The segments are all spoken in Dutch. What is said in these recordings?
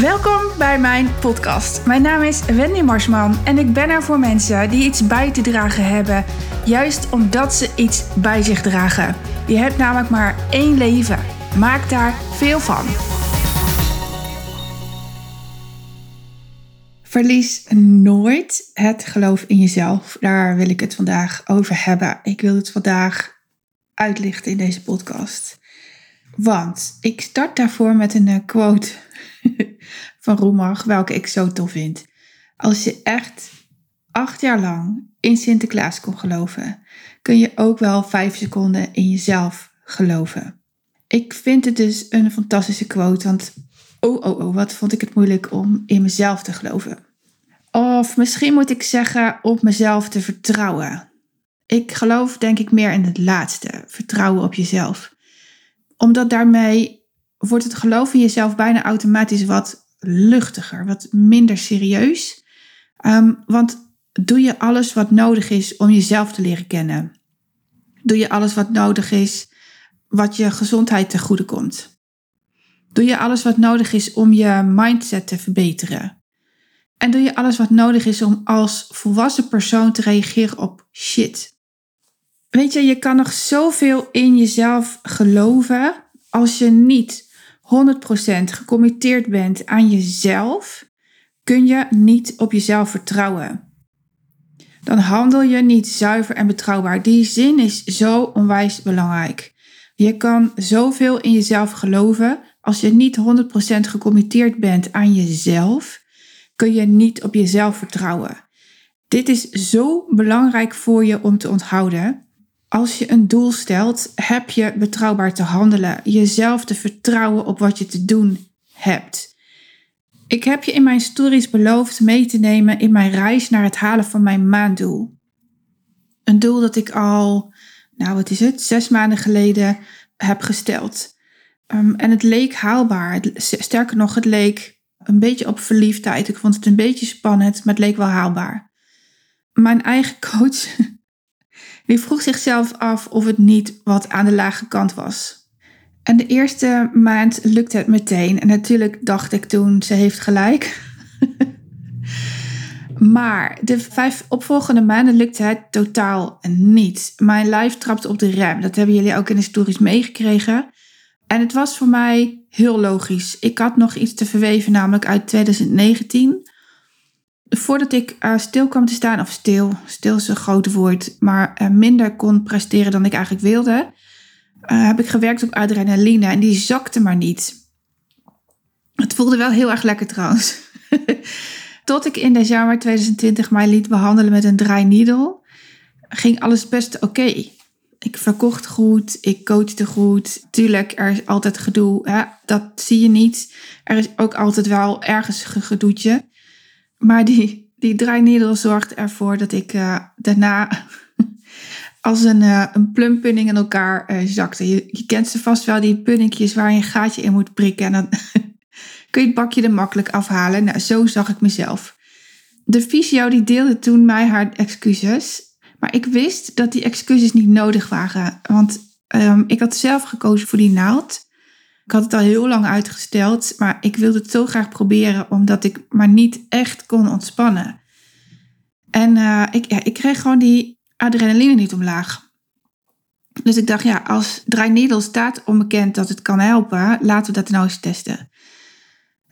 Welkom bij mijn podcast. Mijn naam is Wendy Marsman en ik ben er voor mensen die iets bij te dragen hebben, juist omdat ze iets bij zich dragen. Je hebt namelijk maar één leven. Maak daar veel van. Verlies nooit het geloof in jezelf. Daar wil ik het vandaag over hebben. Ik wil het vandaag uitlichten in deze podcast. Want ik start daarvoor met een eh, quote van Roemach, welke ik zo tof vind. Als je echt acht jaar lang in Sinterklaas kon geloven, kun je ook wel vijf seconden in jezelf geloven. Ik vind het dus een fantastische quote, want oh, oh, oh, wat vond ik het moeilijk om in mezelf te geloven. Of misschien moet ik zeggen op mezelf te vertrouwen. Ik geloof denk ik meer in het laatste, vertrouwen op jezelf. Omdat daarmee wordt het geloof in jezelf bijna automatisch wat luchtiger, wat minder serieus. Um, want doe je alles wat nodig is om jezelf te leren kennen? Doe je alles wat nodig is wat je gezondheid ten goede komt? Doe je alles wat nodig is om je mindset te verbeteren? En doe je alles wat nodig is om als volwassen persoon te reageren op shit? Weet je, je kan nog zoveel in jezelf geloven als je niet 100% gecommitteerd bent aan jezelf, kun je niet op jezelf vertrouwen. Dan handel je niet zuiver en betrouwbaar. Die zin is zo onwijs belangrijk. Je kan zoveel in jezelf geloven. Als je niet 100% gecommitteerd bent aan jezelf, kun je niet op jezelf vertrouwen. Dit is zo belangrijk voor je om te onthouden. Als je een doel stelt, heb je betrouwbaar te handelen, jezelf te vertrouwen op wat je te doen hebt. Ik heb je in mijn stories beloofd mee te nemen in mijn reis naar het halen van mijn maanddoel. Een doel dat ik al, nou wat is het, zes maanden geleden heb gesteld. Um, en het leek haalbaar. Sterker nog, het leek een beetje op verliefdheid. Ik vond het een beetje spannend, maar het leek wel haalbaar. Mijn eigen coach die vroeg zichzelf af of het niet wat aan de lage kant was. En de eerste maand lukte het meteen. En natuurlijk dacht ik toen, ze heeft gelijk. maar de vijf opvolgende maanden lukte het totaal niet. Mijn lijf trapte op de rem. Dat hebben jullie ook in de stories meegekregen. En het was voor mij heel logisch. Ik had nog iets te verweven, namelijk uit 2019 voordat ik uh, stil kwam te staan, of stil, stil is een groot woord, maar uh, minder kon presteren dan ik eigenlijk wilde, uh, heb ik gewerkt op adrenaline en die zakte maar niet. Het voelde wel heel erg lekker trouwens. Tot ik in december 2020 mij liet behandelen met een dry needle, ging alles best oké. Ik verkocht goed, ik coachte goed. Tuurlijk, er is altijd gedoe, hè? dat zie je niet. Er is ook altijd wel ergens een gedoetje. Maar die, die draainiedel zorgt ervoor dat ik uh, daarna als een, uh, een plumpudding in elkaar uh, zakte. Je, kent ze vast wel, die puddingjes waar je een gaatje in moet prikken. En dan kun je het bakje er makkelijk afhalen. Nou, zo zag ik mezelf. De fysio die deelde toen mij haar excuses. Maar ik wist dat die excuses niet nodig waren. Want um, ik had zelf gekozen voor die naald. Ik had het al heel lang uitgesteld, maar ik wilde het zo graag proberen, omdat ik maar niet echt kon ontspannen. En uh, ik, ik kreeg gewoon die adrenaline niet omlaag. Dus ik dacht, ja, als Dry staat onbekend dat het kan helpen, laten we dat nou eens testen.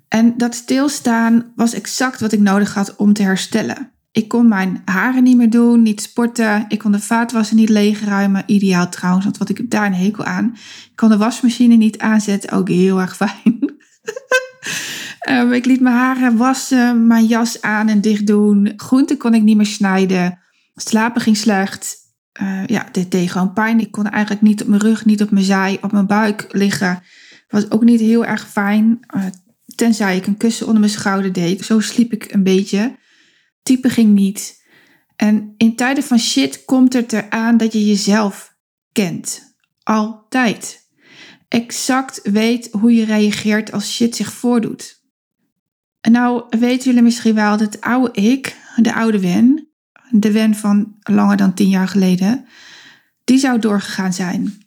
En dat stilstaan was exact wat ik nodig had om te herstellen. Ik kon mijn haren niet meer doen, niet sporten. Ik kon de vaatwasser niet leegruimen. Ideaal trouwens, want wat ik daar een hekel aan. Ik kon de wasmachine niet aanzetten, ook heel erg fijn. um, ik liet mijn haren wassen, mijn jas aan en dicht doen. Groenten kon ik niet meer snijden. Slapen ging slecht. Uh, ja, dit deed gewoon pijn. Ik kon eigenlijk niet op mijn rug, niet op mijn zij, op mijn buik liggen. Was ook niet heel erg fijn. Uh, tenzij ik een kussen onder mijn schouder deed. Zo sliep ik een beetje type ging niet. En in tijden van shit komt het eraan dat je jezelf kent. Altijd. Exact weet hoe je reageert als shit zich voordoet. En nou weten jullie misschien wel dat het oude ik, de oude Wen, de Wen van langer dan tien jaar geleden, die zou doorgegaan zijn.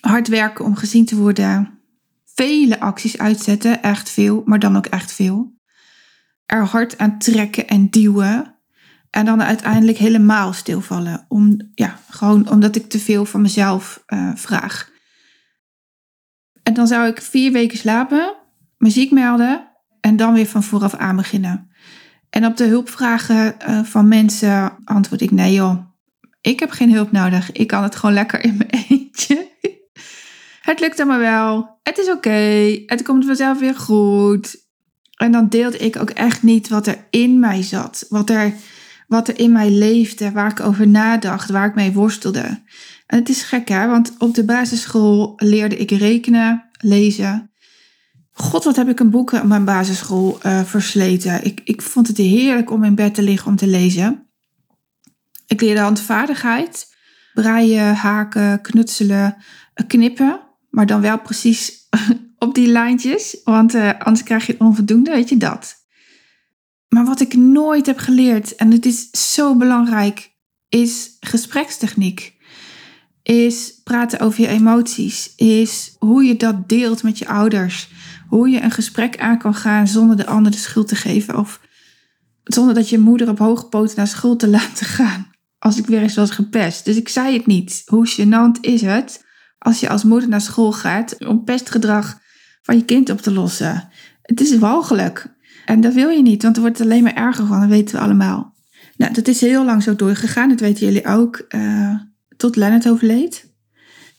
Hard werken om gezien te worden, vele acties uitzetten, echt veel, maar dan ook echt veel. Er hard aan trekken en duwen. En dan uiteindelijk helemaal stilvallen. Om, ja, gewoon omdat ik te veel van mezelf uh, vraag. En dan zou ik vier weken slapen, muziek melden en dan weer van vooraf aan beginnen. En op de hulpvragen uh, van mensen antwoord ik nee joh, ik heb geen hulp nodig. Ik kan het gewoon lekker in mijn eentje. het lukt allemaal wel. Het is oké. Het komt vanzelf weer goed. En dan deelde ik ook echt niet wat er in mij zat. Wat er, wat er in mij leefde. Waar ik over nadacht. Waar ik mee worstelde. En het is gek hè. Want op de basisschool leerde ik rekenen, lezen. God, wat heb ik een boeken op mijn basisschool uh, versleten. Ik, ik vond het heerlijk om in bed te liggen om te lezen. Ik leerde handvaardigheid, breien, haken, knutselen, eh, knippen. Maar dan wel precies op die lijntjes, want uh, anders krijg je onvoldoende, weet je dat. Maar wat ik nooit heb geleerd, en het is zo belangrijk, is gesprekstechniek. Is praten over je emoties. Is hoe je dat deelt met je ouders. Hoe je een gesprek aan kan gaan zonder de ander de schuld te geven. Of zonder dat je moeder op hoge poten naar school te laten gaan als ik weer eens was gepest. Dus ik zei het niet. Hoe gênant is het als je als moeder naar school gaat om pestgedrag van je kind op te lossen? Het is walgelijk. En dat wil je niet, want er wordt alleen maar erger van, dat weten we allemaal. Nou, dat is heel lang zo doorgegaan, dat weten jullie ook, uh, tot Lennart overleed.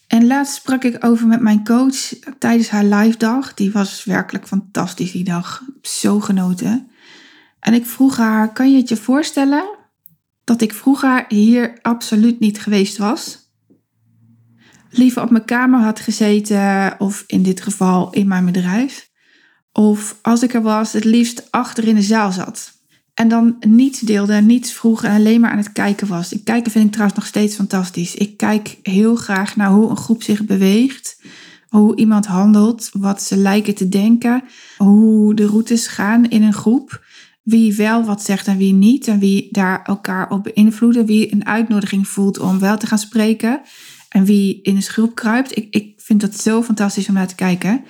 En laatst sprak ik over met mijn coach tijdens haar live dag. Die was werkelijk fantastisch die dag. Zo genoten. En ik vroeg haar, kan je het je voorstellen dat ik vroeger hier absoluut niet geweest was. Liever op mijn kamer had gezeten, of in dit geval in mijn bedrijf. Of als ik er was, het liefst achter in de zaal zat. En dan niets deelde, niets vroeg en alleen maar aan het kijken was. Ik kijken vind ik trouwens nog steeds fantastisch. Ik kijk heel graag naar hoe een groep zich beweegt. Hoe iemand handelt, wat ze lijken te denken. Hoe de routes gaan in een groep wie wel wat zegt en wie niet. En wie daar elkaar op beïnvloeden. Wie een uitnodiging voelt om wel te gaan spreken. En wie in de schulp kruipt. Ik, ik vind dat zo fantastisch om naar te kijken.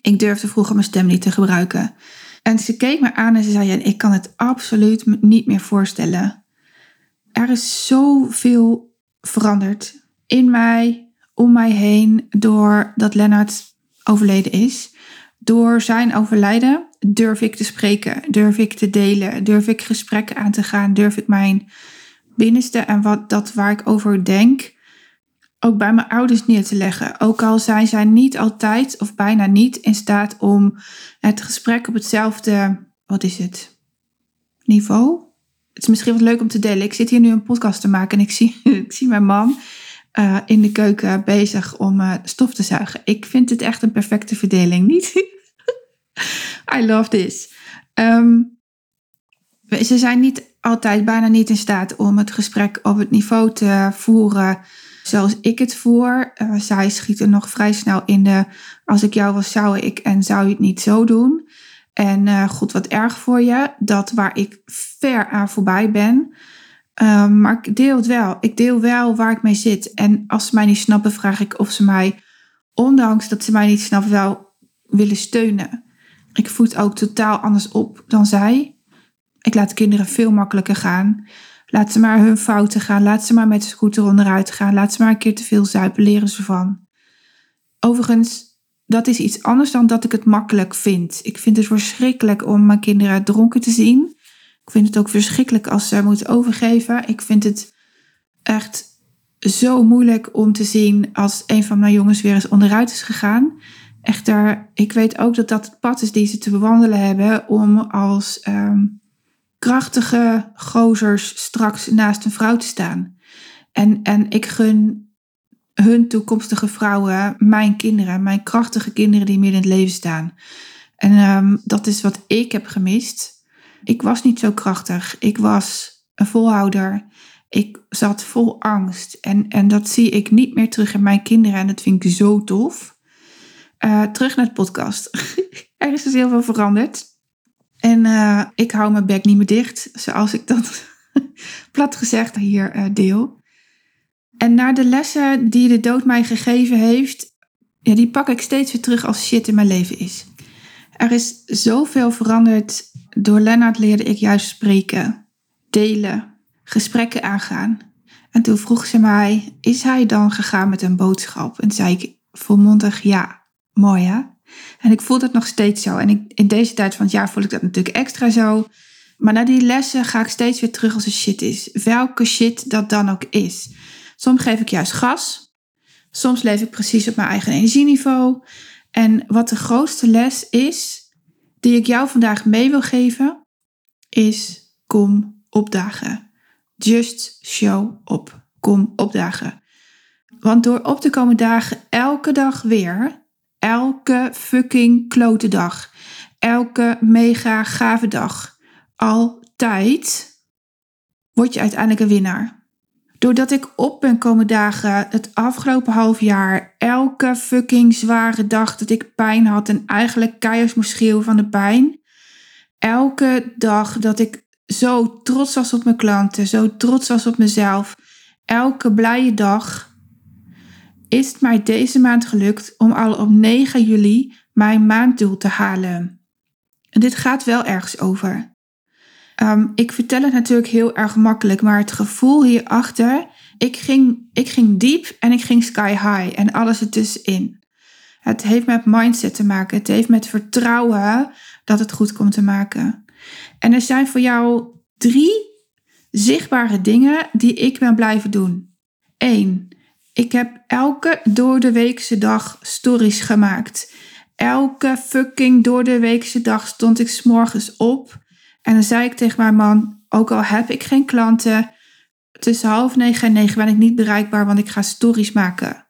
Ik durfde vroeger mijn stem niet te gebruiken. En ze keek me aan en ze zei: Ik kan het absoluut niet meer voorstellen. Er is zoveel veranderd in mij, om mij heen, doordat Lennart overleden is. Door zijn overlijden durf ik te spreken, durf ik te delen, durf ik gesprekken aan te gaan, durf ik mijn binnenste en wat dat waar ik over denk ook bij mijn ouders neer te leggen. Ook al zijn zij niet altijd of bijna niet in staat om het gesprek op hetzelfde, wat is het, niveau? Het is misschien wat leuk om te delen. Ik zit hier nu een podcast te maken en ik zie, ik zie mijn man uh, in de keuken bezig om uh, stof te zuigen. Ik vind het echt een perfecte verdeling. Niet I love this. Um, ze zijn niet altijd bijna niet in staat om het gesprek op het niveau te voeren zoals ik het voer. Uh, zij schieten nog vrij snel in de als ik jou was zou ik en zou je het niet zo doen. En uh, goed, wat erg voor je. Dat waar ik ver aan voorbij ben. Um, maar ik deel het wel. Ik deel wel waar ik mee zit. En als ze mij niet snappen, vraag ik of ze mij, ondanks dat ze mij niet snappen, wel willen steunen. Ik voed ook totaal anders op dan zij. Ik laat kinderen veel makkelijker gaan. Laat ze maar hun fouten gaan. Laat ze maar met de scooter onderuit gaan. Laat ze maar een keer te veel zuipen. Leren ze van. Overigens, dat is iets anders dan dat ik het makkelijk vind. Ik vind het verschrikkelijk om mijn kinderen dronken te zien. Ik vind het ook verschrikkelijk als ze moeten overgeven. Ik vind het echt zo moeilijk om te zien als een van mijn jongens weer eens onderuit is gegaan. Echter, ik weet ook dat dat het pad is die ze te bewandelen hebben om als ehm, krachtige gozers straks naast een vrouw te staan. En, en ik gun hun toekomstige vrouwen, mijn kinderen, mijn krachtige kinderen die midden in het leven staan. En um, dat is wat ik heb gemist. Ik was niet zo krachtig. Ik was een volhouder. Ik zat vol angst. En, en dat zie ik niet meer terug in mijn kinderen. En dat vind ik zo tof. Uh, terug naar het podcast. er is dus heel veel veranderd. En uh, ik hou mijn bek niet meer dicht, zoals ik dat plat gezegd hier uh, deel. En naar de lessen die de dood mij gegeven heeft, ja, die pak ik steeds weer terug als shit in mijn leven is. Er is zoveel veranderd. Door Lennart leerde ik juist spreken, delen, gesprekken aangaan. En toen vroeg ze mij, is hij dan gegaan met een boodschap? En zei ik volmondig ja. Mooi hè? En ik voel dat nog steeds zo. En ik, in deze tijd van het jaar voel ik dat natuurlijk extra zo. Maar na die lessen ga ik steeds weer terug als er shit is. Welke shit dat dan ook is. Soms geef ik juist gas. Soms leef ik precies op mijn eigen energieniveau. En wat de grootste les is, die ik jou vandaag mee wil geven, is kom opdagen. Just show up. Kom opdagen. Want door op te komen dagen elke dag weer, elke fucking klote dag, elke mega gave dag, altijd, word je uiteindelijk een winnaar. Doordat ik op ben komen dagen het afgelopen half jaar, elke fucking zware dag dat ik pijn had en eigenlijk keihard moest schreeuwen van de pijn. Elke dag dat ik zo trots was op mijn klanten, zo trots was op mezelf. Elke blije dag is het mij deze maand gelukt om al op 9 juli mijn maanddoel te halen. En dit gaat wel ergens over. Um, ik vertel het natuurlijk heel erg makkelijk, maar het gevoel hierachter, ik ging, ik ging diep en ik ging sky high en alles ertussenin. Het heeft met mindset te maken. Het heeft met vertrouwen dat het goed komt te maken. En er zijn voor jou drie zichtbare dingen die ik ben blijven doen. Eén, ik heb elke door de weekse dag stories gemaakt. Elke fucking door de weekse dag stond ik s'morgens op. En dan zei ik tegen mijn man, ook al heb ik geen klanten, tussen half negen en negen ben ik niet bereikbaar, want ik ga stories maken.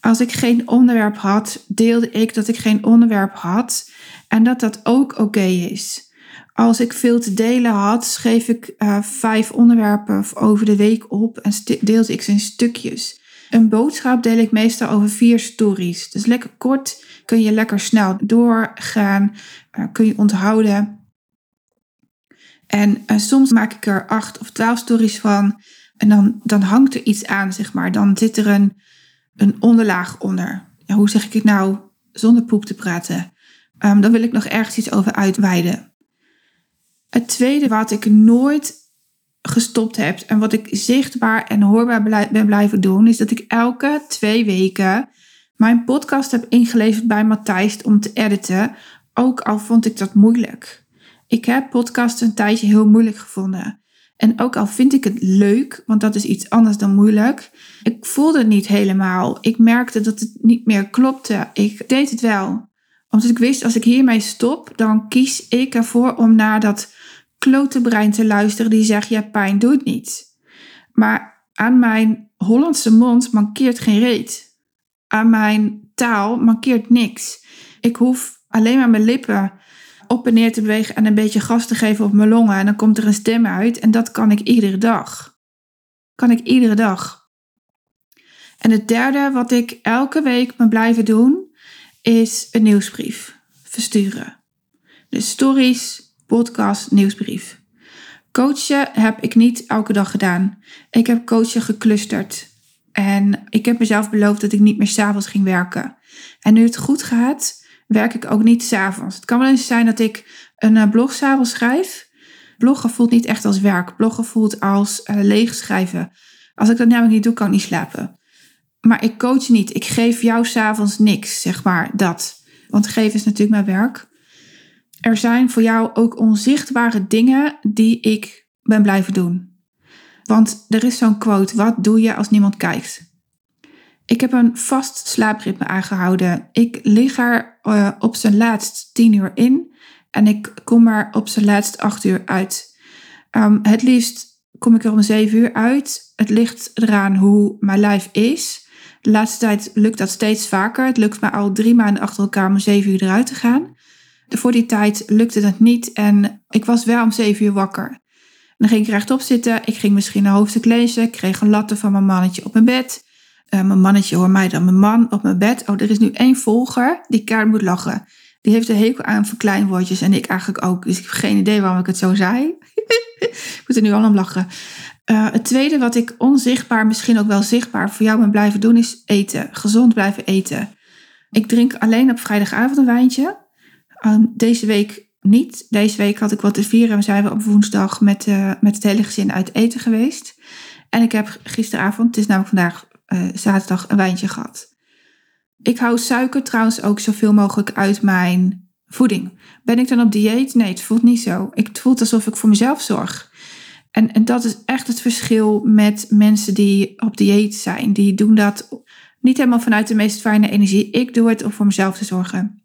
Als ik geen onderwerp had, deelde ik dat ik geen onderwerp had en dat dat ook oké is. Als ik veel te delen had, schreef ik uh, vijf onderwerpen over de week op en deelde ik ze in stukjes. Een boodschap deel ik meestal over vier stories. Dus lekker kort, kun je lekker snel doorgaan, uh, kun je onthouden. En uh, soms maak ik er acht of twaalf stories van. En dan, dan hangt er iets aan, zeg maar. Dan zit er een, een onderlaag onder. Ja, hoe zeg ik het nou zonder poep te praten? Um, dan wil ik nog ergens iets over uitweiden. Het tweede wat ik nooit gestopt heb en wat ik zichtbaar en hoorbaar ben blijven doen, is dat ik elke twee weken mijn podcast heb ingeleverd bij Matthijs om te editen. Ook al vond ik dat moeilijk. Ik heb podcast een tijdje heel moeilijk gevonden. En ook al vind ik het leuk, want dat is iets anders dan moeilijk. Ik voelde het niet helemaal. Ik merkte dat het niet meer klopte. Ik deed het wel. Omdat ik wist, als ik hiermee stop, dan kies ik ervoor om naar dat klote brein te luisteren die zegt, ja pijn doet niet. Maar aan mijn Hollandse mond mankeert geen reet. Aan mijn taal mankeert niks. Ik hoef alleen maar mijn lippen op en neer te bewegen en een beetje gas te geven op mijn longen. En dan komt er een stem uit. En dat kan ik iedere dag. Kan ik iedere dag. En het derde wat ik elke week me blijven doen, is een nieuwsbrief versturen. Dus stories, podcast, nieuwsbrief. Coachen heb ik niet elke dag gedaan. Ik heb coachen geclusterd. En ik heb mezelf beloofd dat ik niet meer s'avonds ging werken. En nu het goed gaat, werk ik ook niet s'avonds. Het kan wel eens zijn dat ik een uh, blog s'avonds schrijf. Bloggen voelt niet echt als werk. Bloggen voelt als uh, leegschrijven. Als ik dat namelijk niet doe, kan ik niet slapen. Maar ik coach niet. Ik geef jou s'avonds niks, zeg maar, dat. Want geven is natuurlijk mijn werk. Er zijn voor jou ook onzichtbare dingen die ik ben blijven doen. Want er is zo'n quote: wat doe je als niemand kijkt? Ik heb een vast slaapritme aangehouden. Ik lig er uh, op zijn laatst tien uur in en ik kom er op zijn laatst acht uur uit. Um, het liefst kom ik er om zeven uur uit. Het ligt eraan hoe mijn lijf is. De laatste tijd lukt dat steeds vaker. Het lukt me al drie maanden achter elkaar om zeven uur eruit te gaan. Voor die tijd lukte dat niet en ik was wel om zeven uur wakker. Dan ging ik rechtop zitten. Ik ging misschien een hoofdstuk lezen. Ik kreeg een latte van mijn mannetje op mijn bed. Uh, mijn mannetje hoor mij dan, mijn man op mijn bed. Oh, er is nu één volger die kaart moet lachen. Die heeft een hekel aan verkleinwoordjes en ik eigenlijk ook. Dus ik heb geen idee waarom ik het zo zei. ik moet er nu al om lachen. Uh, het tweede wat ik onzichtbaar, misschien ook wel zichtbaar voor jou ben blijven doen, is eten. Gezond blijven eten. Ik drink alleen op vrijdagavond een wijntje. Ehm, deze week niet. Deze week had ik wat te vieren en zijn we op woensdag met, uh, met het hele gezin uit eten geweest. En ik heb gisteravond, het is namelijk vandaag uh, zaterdag, een wijntje gehad. Ik hou suiker trouwens ook zoveel mogelijk uit mijn voeding. Ben ik dan op dieet? Nee, het voelt niet zo. Ik, het voelt alsof ik voor mezelf zorg. En, en dat is echt het verschil met mensen die op dieet zijn. Die doen dat niet helemaal vanuit de meest fijne energie. Ik doe het om voor mezelf te zorgen.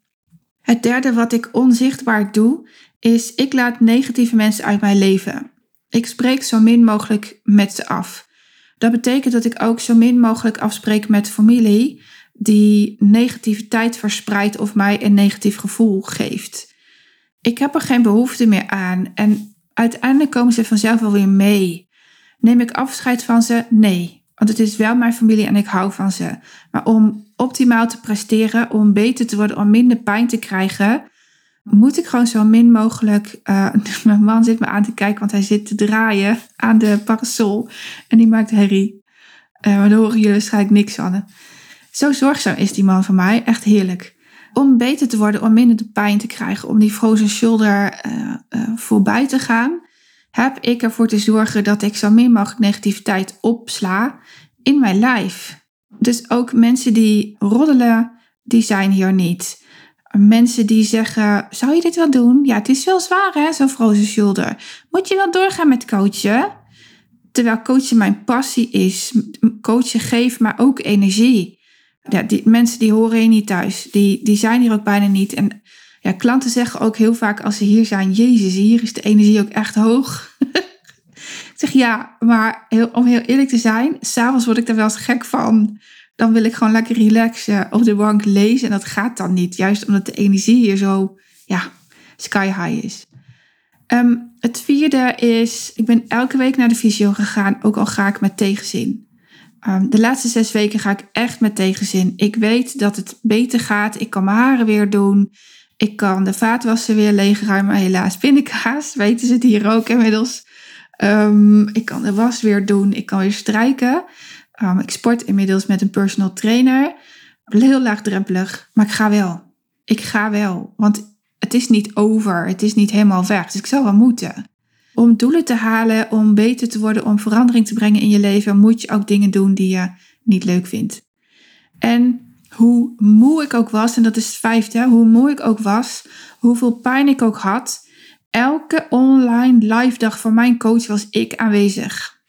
Het derde wat ik onzichtbaar doe, is ik laat negatieve mensen uit mijn leven. Ik spreek zo min mogelijk met ze af. Dat betekent dat ik ook zo min mogelijk afspreek met familie die negativiteit verspreidt of mij een negatief gevoel geeft. Ik heb er geen behoefte meer aan en uiteindelijk komen ze vanzelf wel weer mee. Neem ik afscheid van ze? Nee. Want het is wel mijn familie en ik hou van ze. Maar om optimaal te presteren, om beter te worden, om minder pijn te krijgen, moet ik gewoon zo min mogelijk. Uh, mijn man zit me aan te kijken, want hij zit te draaien aan de parasol en die maakt herrie. Uh, maar horen jullie waarschijnlijk niks van. Zo zorgzaam is die man van mij, echt heerlijk. Om beter te worden, om minder de pijn te krijgen, om die frozen shoulder uh, voorbij te gaan, heb ik ervoor te zorgen dat ik zo min mogelijk negativiteit opsla in mijn lijf. Dus ook mensen die roddelen, die zijn hier niet. Mensen die zeggen, zou je dit wel doen? Ja, het is wel zwaar hè, zo'n frozen shoulder. Moet je wel doorgaan met coachen? Terwijl coachen mijn passie is. Coachen geeft maar ook energie. Ja, die mensen die horen hier niet thuis. Die, die zijn hier ook bijna niet. En ja, klanten zeggen ook heel vaak als ze hier zijn: Jezus, hier is de energie ook echt hoog. ja, maar heel, om heel eerlijk te zijn, s'avonds word ik er wel eens gek van. Dan wil ik gewoon lekker relaxen op de bank lezen. En dat gaat dan niet. Juist omdat de energie hier zo ja, sky high is. Ehm, het vierde is, ik ben elke week naar de fysio gegaan, ook al ga ik met tegenzin. Um, de laatste zes weken ga ik echt met tegenzin. Ik weet dat het beter gaat. Ik kan mijn haren weer doen. Ik kan de vaatwasser weer leegruimen. Helaas pindakaas, weten ze het hier ook inmiddels. Um, ik kan de was weer doen. Ik kan weer strijken. Um, ik sport inmiddels met een personal trainer. Heel laagdrempelig, maar ik ga wel. Ik ga wel, want het is niet over. Het is niet helemaal weg. Dus ik zal wel moeten. Om doelen te halen, om beter te worden, om verandering te brengen in je leven, moet je ook dingen doen die je niet leuk vindt. En hoe moe ik ook was, en dat is het vijfde, hoe moe ik ook was, hoeveel pijn ik ook had, elke online live dag van mijn coach was ik aanwezig.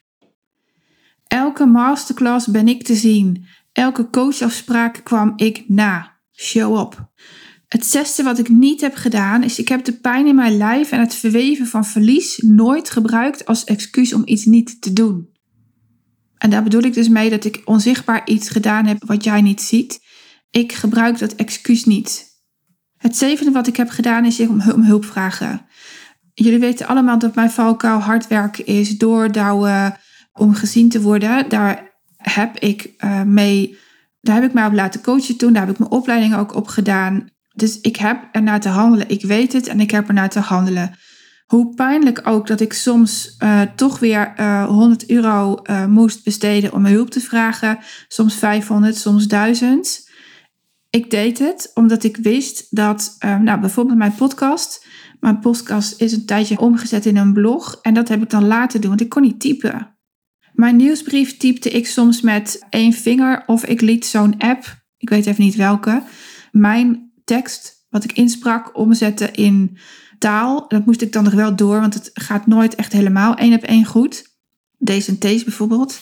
Elke masterclass ben ik te zien. Elke coachafspraak kwam ik na. Show up. Het zesde wat ik niet heb gedaan is ik heb de pijn in mijn lijf en het verweven van verlies nooit gebruikt als excuus om iets niet te doen. En daar bedoel ik dus mee dat ik onzichtbaar iets gedaan heb wat jij niet ziet. Ik gebruik dat excuus niet. Het zevende wat ik heb gedaan is om hulp vragen. Jullie weten allemaal dat mijn valkuil hard werken is, doordouwen om gezien te worden. Daar heb ik uh, mee, daar heb ik mij op laten coachen toen. Daar heb ik mijn opleiding ook op gedaan. Dus ik heb ernaar te handelen. Ik weet het en ik heb ernaar te handelen. Hoe pijnlijk ook dat ik soms uh, toch weer uh, eh, 100 euro moest besteden om hulp te vragen. Soms 500, soms 1000. Ik deed het omdat ik wist dat, uh, nou bijvoorbeeld mijn podcast. Mijn podcast is een tijdje omgezet in een blog en dat heb ik dan laten doen, want ik kon niet typen. Mijn nieuwsbrief typte ik soms met één vinger of ik liet zo'n app, ik weet even niet welke, mijn tekst, wat ik insprak, omzetten in taal. Dat moest ik dan nog wel door, want het gaat nooit echt helemaal één op één goed. Deze en T's bijvoorbeeld.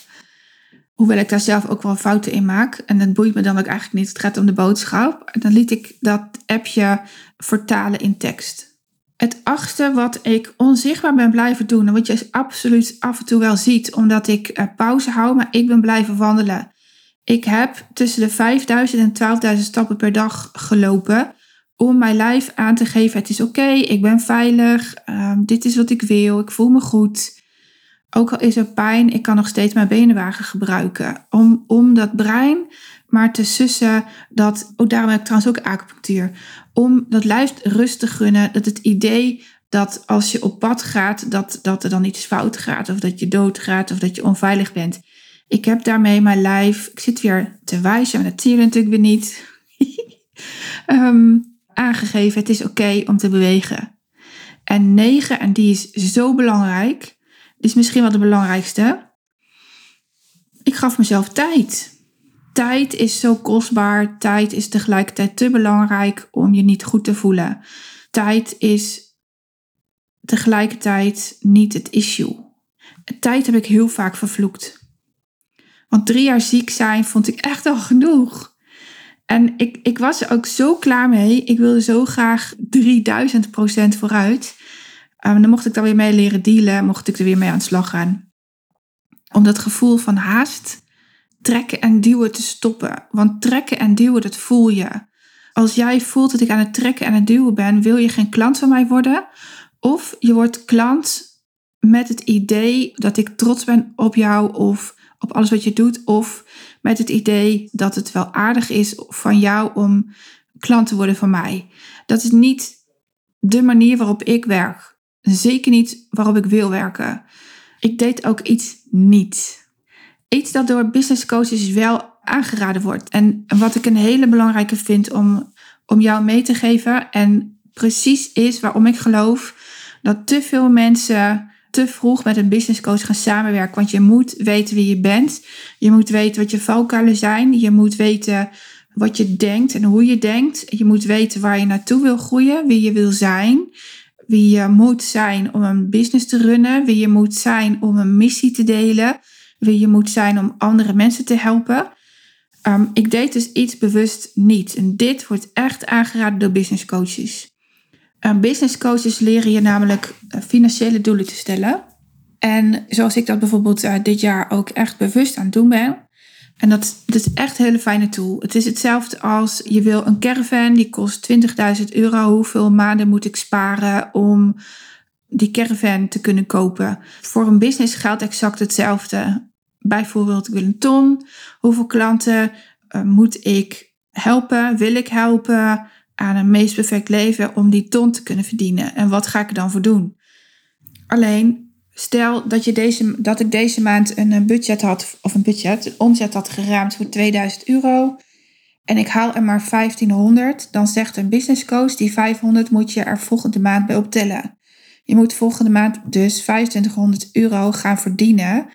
Hoewel ik daar zelf ook wel fouten in maak. En dat boeit me dan ook eigenlijk niet. Het gaat om de boodschap. Dan liet ik dat appje vertalen in tekst. Het achtste wat ik onzichtbaar ben blijven doen. En wat je absoluut af en toe wel ziet. Omdat ik uh, pauze hou. Maar ik ben blijven wandelen. Ik heb tussen de 5000 en 12.000 stappen per dag gelopen. Om mijn lijf aan te geven. Het is oké. ik ben veilig. Um, dit is wat ik wil. Ik voel me goed ook al is er pijn, ik kan nog steeds mijn benenwagen gebruiken. Om, om dat brein maar te sussen dat, oh daarom heb ik trouwens ook acupunctuur. Om dat lijf rust te gunnen, dat het idee dat als je op pad gaat, dat, dat er dan iets fout gaat. Of dat je doodgaat of dat je onveilig bent. Ik heb daarmee mijn lijf, ik zit weer te wijzen, maar dat zie je natuurlijk weer niet. ehm, aangegeven: het is oké om te bewegen. En negen, en die is zo belangrijk, is misschien wel de belangrijkste. Ik gaf mezelf tijd. Tijd is zo kostbaar. Tijd is tegelijkertijd te belangrijk om je niet goed te voelen. Tijd is tegelijkertijd niet het issue. Tijd heb ik heel vaak vervloekt. Want drie jaar ziek zijn vond ik echt al genoeg. En ik, ik was er ook zo klaar mee. Ik wilde zo graag 3000 procent vooruit. Um, dan mocht ik daar weer mee leren dealen. Mocht ik er weer mee aan de slag gaan. Om dat gevoel van haast, trekken en duwen te stoppen. Want trekken en duwen, dat voel je. Als jij voelt dat ik aan het trekken en het duwen ben, wil je geen klant van mij worden. Of je wordt klant met het idee dat ik trots ben op jou of op alles wat je doet. Of met het idee dat het wel aardig is van jou om klant te worden van mij. Dat is niet de manier waarop ik werk. Zeker niet waarop ik wil werken. Ik deed ook iets niet. Iets dat door business coaches wel aangeraden wordt. En wat ik een hele belangrijke vind om, om jou mee te geven. En precies is waarom ik geloof dat te veel mensen te vroeg met een business coach gaan samenwerken. Want je moet weten wie je bent. Je moet weten wat je valkuilen zijn. Je moet weten wat je denkt en hoe je denkt. Je moet weten waar je naartoe wil groeien, wie je wil zijn. Wie je moet zijn om een business te runnen. Wie je moet zijn om een missie te delen. Wie je moet zijn om andere mensen te helpen. Um, ik deed dus iets bewust niet. En dit wordt echt aangeraden door business coaches. Uh, business coaches leren je namelijk eh, financiële doelen te stellen. En zoals ik dat bijvoorbeeld uh, dit jaar ook echt bewust aan het doen ben. En dat, is echt een hele fijne tool. Het is hetzelfde als je wil een caravan, die kost 20.000 euro. Hoeveel maanden moet ik sparen om die caravan te kunnen kopen? Voor een business geldt exact hetzelfde. Bijvoorbeeld, ik wil een ton. Hoeveel klanten uh, moet ik helpen? Wil ik helpen? aan een meest perfect leven om die ton te kunnen verdienen. En wat ga ik er dan voor doen? Alleen, stel dat, je deze, dat ik deze maand een budget had, of een budget, een omzet had geraamd voor 2000 euro. En ik haal er maar 1500, dan zegt een business coach, die 500 moet je er volgende maand bij optellen. Je moet volgende maand dus 2500 euro gaan verdienen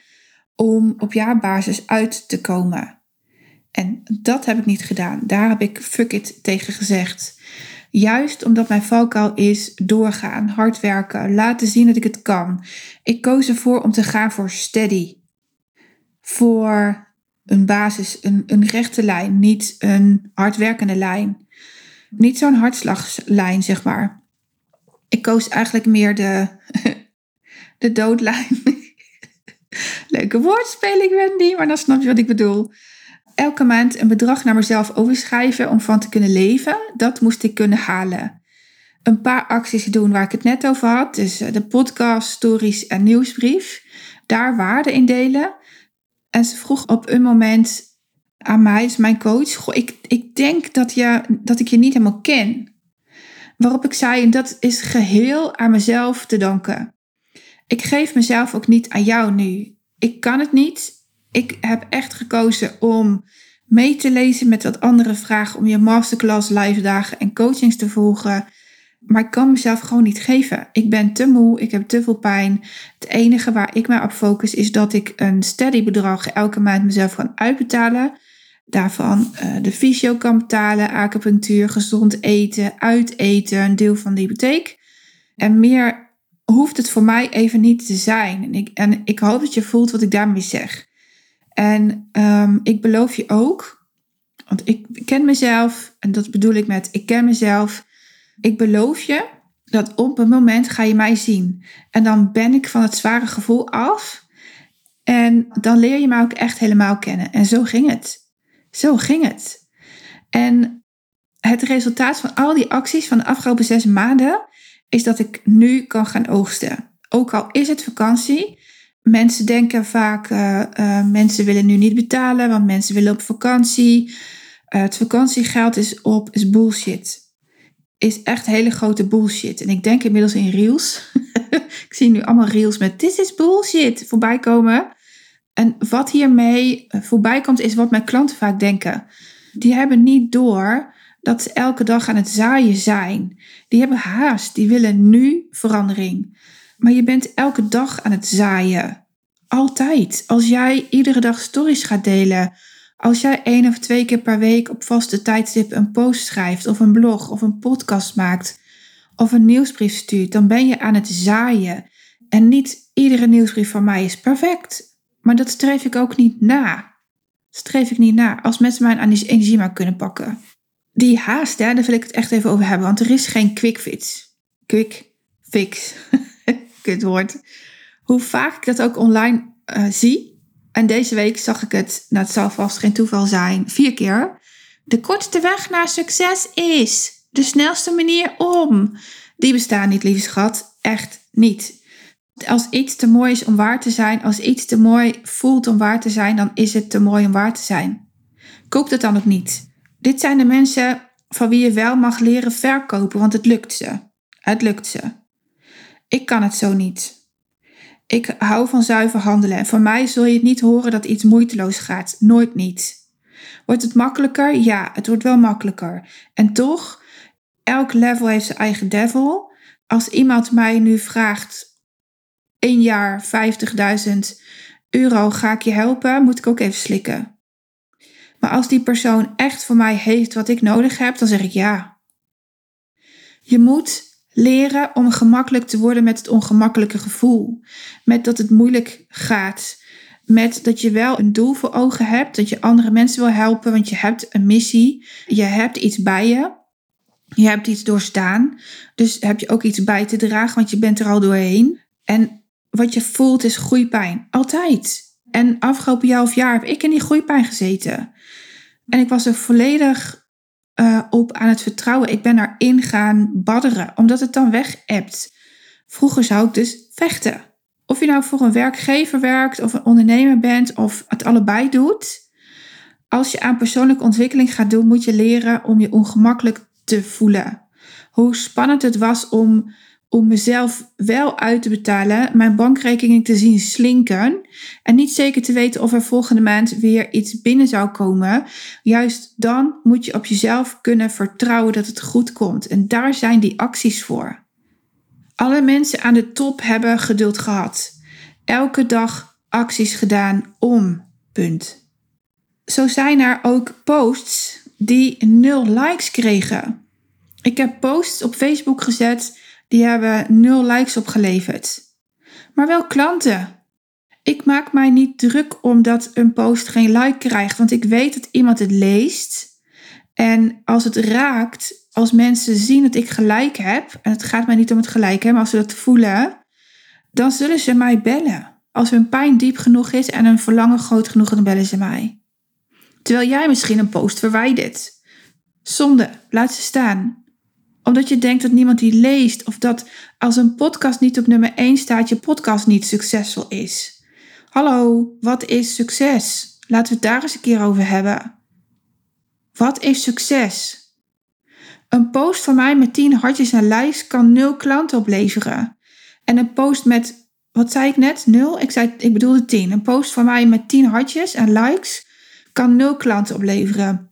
om op jaarbasis uit te komen. En dat heb ik niet gedaan. Daar heb ik fuck it tegen gezegd. Juist omdat mijn valkuil is doorgaan, hard werken, laten zien dat ik het kan. Ik koos ervoor om te gaan voor steady. Voor een basis, een, een rechte lijn, niet een hardwerkende lijn. Niet zo'n hartslagslijn, zeg maar. Ik koos eigenlijk meer de, de doodlijn. Leuke woordspeling, Wendy, maar dan snap je wat ik bedoel elke maand een bedrag naar mezelf overschrijven om van te kunnen leven. Dat moest ik kunnen halen. Een paar acties doen waar ik het net over had. Dus eh, de podcast, stories en nieuwsbrief. Daar waarde in delen. En ze vroeg op een moment aan mij, is mijn coach. Goh, ik, ik denk dat, je, dat ik je niet helemaal ken. Waarop ik zei, dat is geheel aan mezelf te danken. Ik geef mezelf ook niet aan jou nu. Ik kan het niet ik heb echt gekozen om mee te lezen met wat andere vragen, om je masterclass, live dagen en coachings te volgen. Maar ik kan mezelf gewoon niet geven. Ik ben te moe, ik heb te veel pijn. Het enige waar ik mij op focus is dat ik een steady bedrag elke maand mezelf kan uitbetalen. Daarvan uh, de fysio kan betalen, acupunctuur, gezond eten, uiteten, een deel van de hypotheek. En meer hoeft het voor mij even niet te zijn. En ik, en ik hoop dat je voelt wat ik daarmee zeg. En um, ik beloof je ook, want ik ken mezelf, en dat bedoel ik met ik ken mezelf. Ik beloof je dat op een moment ga je mij zien. En dan ben ik van het zware gevoel af. En dan leer je mij ook echt helemaal kennen. En zo ging het. Zo ging het. En het resultaat van al die acties van de afgelopen zes maanden is dat ik nu kan gaan oogsten. Ook al is het vakantie, Mensen denken vaak, uh, mensen willen nu niet betalen, want mensen willen op vakantie. Uh, het vakantiegeld is op, is bullshit. Is echt hele grote bullshit. En ik denk inmiddels in reels. ik zie nu allemaal reels met dit is bullshit voorbij komen. En wat hiermee voorbij komt is wat mijn klanten vaak denken. Die hebben niet door dat ze elke dag aan het zaaien zijn. Die hebben haast, die willen nu verandering. Maar je bent elke dag aan het zaaien. Altijd. Als jij iedere dag stories gaat delen, als jij één of twee keer per week op vaste tijdstip een post schrijft, of een blog, of een podcast maakt, of een nieuwsbrief stuurt, dan ben je aan het zaaien. En niet iedere nieuwsbrief van mij is perfect. Maar dat streef ik ook niet na. Streef ik niet na. Als mensen mijn energie maar kunnen pakken. Die haast, daar wil ik het echt even over hebben. Want er is geen quick fix. Quick fix. Kut woord. Hoe vaak ik dat ook online uh, zie. En deze week zag ik het, nou het zal vast geen toeval zijn, vier keer. De kortste weg naar succes is de snelste manier om. Die bestaan niet, lieve schat. Echt niet. Als iets te mooi is om waar te zijn, als iets te mooi voelt om waar te zijn, dan is het te mooi om waar te zijn. Koop dat dan ook niet. Dit zijn de mensen van wie je wel mag leren verkopen, want het lukt ze. Het lukt ze. Ik kan het zo niet. Ik hou van zuiver handelen en voor mij zul je het niet horen dat iets moeiteloos gaat. Nooit niet. Wordt het makkelijker? Ja, het wordt wel makkelijker. En toch, elk level heeft zijn eigen devil. Als iemand mij nu vraagt, één jaar 50.000 euro ga ik je helpen, moet ik ook even slikken. Maar als die persoon echt voor mij heeft wat ik nodig heb, dan zeg ik ja. Je moet leren om gemakkelijk te worden met het ongemakkelijke gevoel. Met dat het moeilijk gaat. Met dat je wel een doel voor ogen hebt. Dat je andere mensen wil helpen, want je hebt een missie. Je hebt iets bij je. Je hebt iets doorstaan. Dus heb je ook iets bij te dragen, want je bent er al doorheen. En wat je voelt is groeipijn. Altijd. En afgelopen jaar of jaar heb ik in die groeipijn gezeten. En ik was er volledig uh, op aan het vertrouwen. Ik ben daarin gaan badderen, omdat het dan weg hebt. Vroeger zou ik dus vechten. Of je nou voor een werkgever werkt, of een ondernemer bent, of het allebei doet. Als je aan persoonlijke ontwikkeling gaat doen, moet je leren om je ongemakkelijk te voelen. Hoe spannend het was om om mezelf wel uit te betalen, mijn bankrekening te zien slinken en niet zeker te weten of er volgende maand weer iets binnen zou komen. Juist dan moet je op jezelf kunnen vertrouwen dat het goed komt. En daar zijn die acties voor. Alle mensen aan de top hebben geduld gehad. Elke dag acties gedaan om. Punt. Zo zijn er ook posts die nul likes kregen. Ik heb posts op Facebook gezet die hebben nul likes opgeleverd. Maar wel klanten. Ik maak mij niet druk omdat een post geen like krijgt, want ik weet dat iemand het leest. En als het raakt, als mensen zien dat ik gelijk heb, en het gaat mij niet om het gelijk hebben, maar als ze dat voelen, dan zullen ze mij bellen. Als hun pijn diep genoeg is en hun verlangen groot genoeg, dan bellen ze mij. Terwijl jij misschien een post verwijdert. Zonde, laat ze staan omdat je denkt dat niemand die leest. Of dat als een podcast niet op nummer 1 staat, je podcast niet succesvol is. Hallo, wat is succes? Laten we het daar eens een keer over hebben. Wat is succes? Een post van mij met 10 hartjes en likes kan 0 klanten opleveren. En een post met, wat zei ik net? 0? Ik, zei, ik bedoelde 10. Een post van mij met 10 hartjes en likes kan 0 klanten opleveren.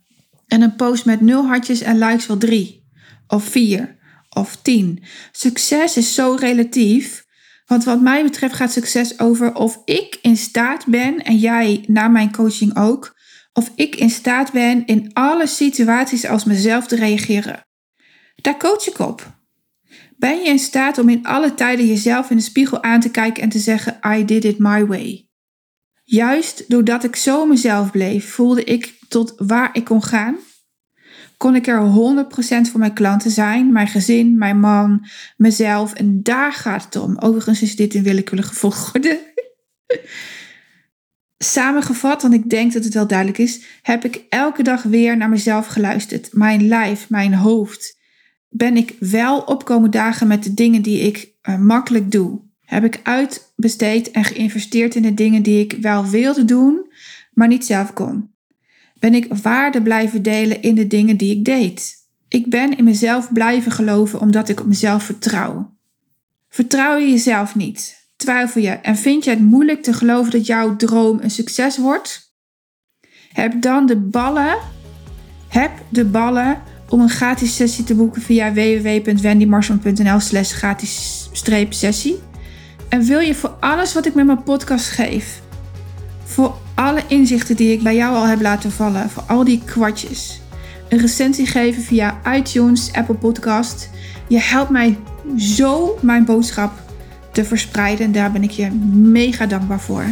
En een post met 0 hartjes en likes wel 3 of vier of tien. Succes is zo relatief. Want wat mij betreft gaat succes over of ik in staat ben, en jij na mijn coaching ook, of ik in staat ben in alle situaties als mezelf te reageren. Daar coach ik op. Ben je in staat om in alle tijden jezelf in de spiegel aan te kijken en te zeggen: I did it my way? Juist doordat ik zo mezelf bleef, voelde ik tot waar ik kon gaan kon ik er 100% voor mijn klanten zijn, mijn gezin, mijn man, mezelf. En daar gaat het om. Overigens is dit in willekeurige volgorde. Samengevat, want ik denk dat het wel duidelijk is, heb ik elke dag weer naar mezelf geluisterd. Mijn lijf, mijn hoofd. Ben ik wel opkomen dagen met de dingen die ik uh, makkelijk doe? Heb ik uitbesteed en geïnvesteerd in de dingen die ik wel wilde doen, maar niet zelf kon? Ben ik waarde blijven delen in de dingen die ik deed. Ik ben in mezelf blijven geloven omdat ik op mezelf vertrouw. Vertrouw je jezelf niet? Twijfel je en vind je het moeilijk te geloven dat jouw droom een succes wordt? Heb dan de ballen, heb de ballen om een gratis sessie te boeken via www.wendymarsman.nl slash gratis sessie. En wil je voor alles wat ik met mijn podcast geef, voor alle inzichten die ik bij jou al heb laten vallen, voor al die kwartjes, een recensie geven via iTunes, Apple Podcast. Je helpt mij zo mijn boodschap te verspreiden en daar ben ik je mega dankbaar voor.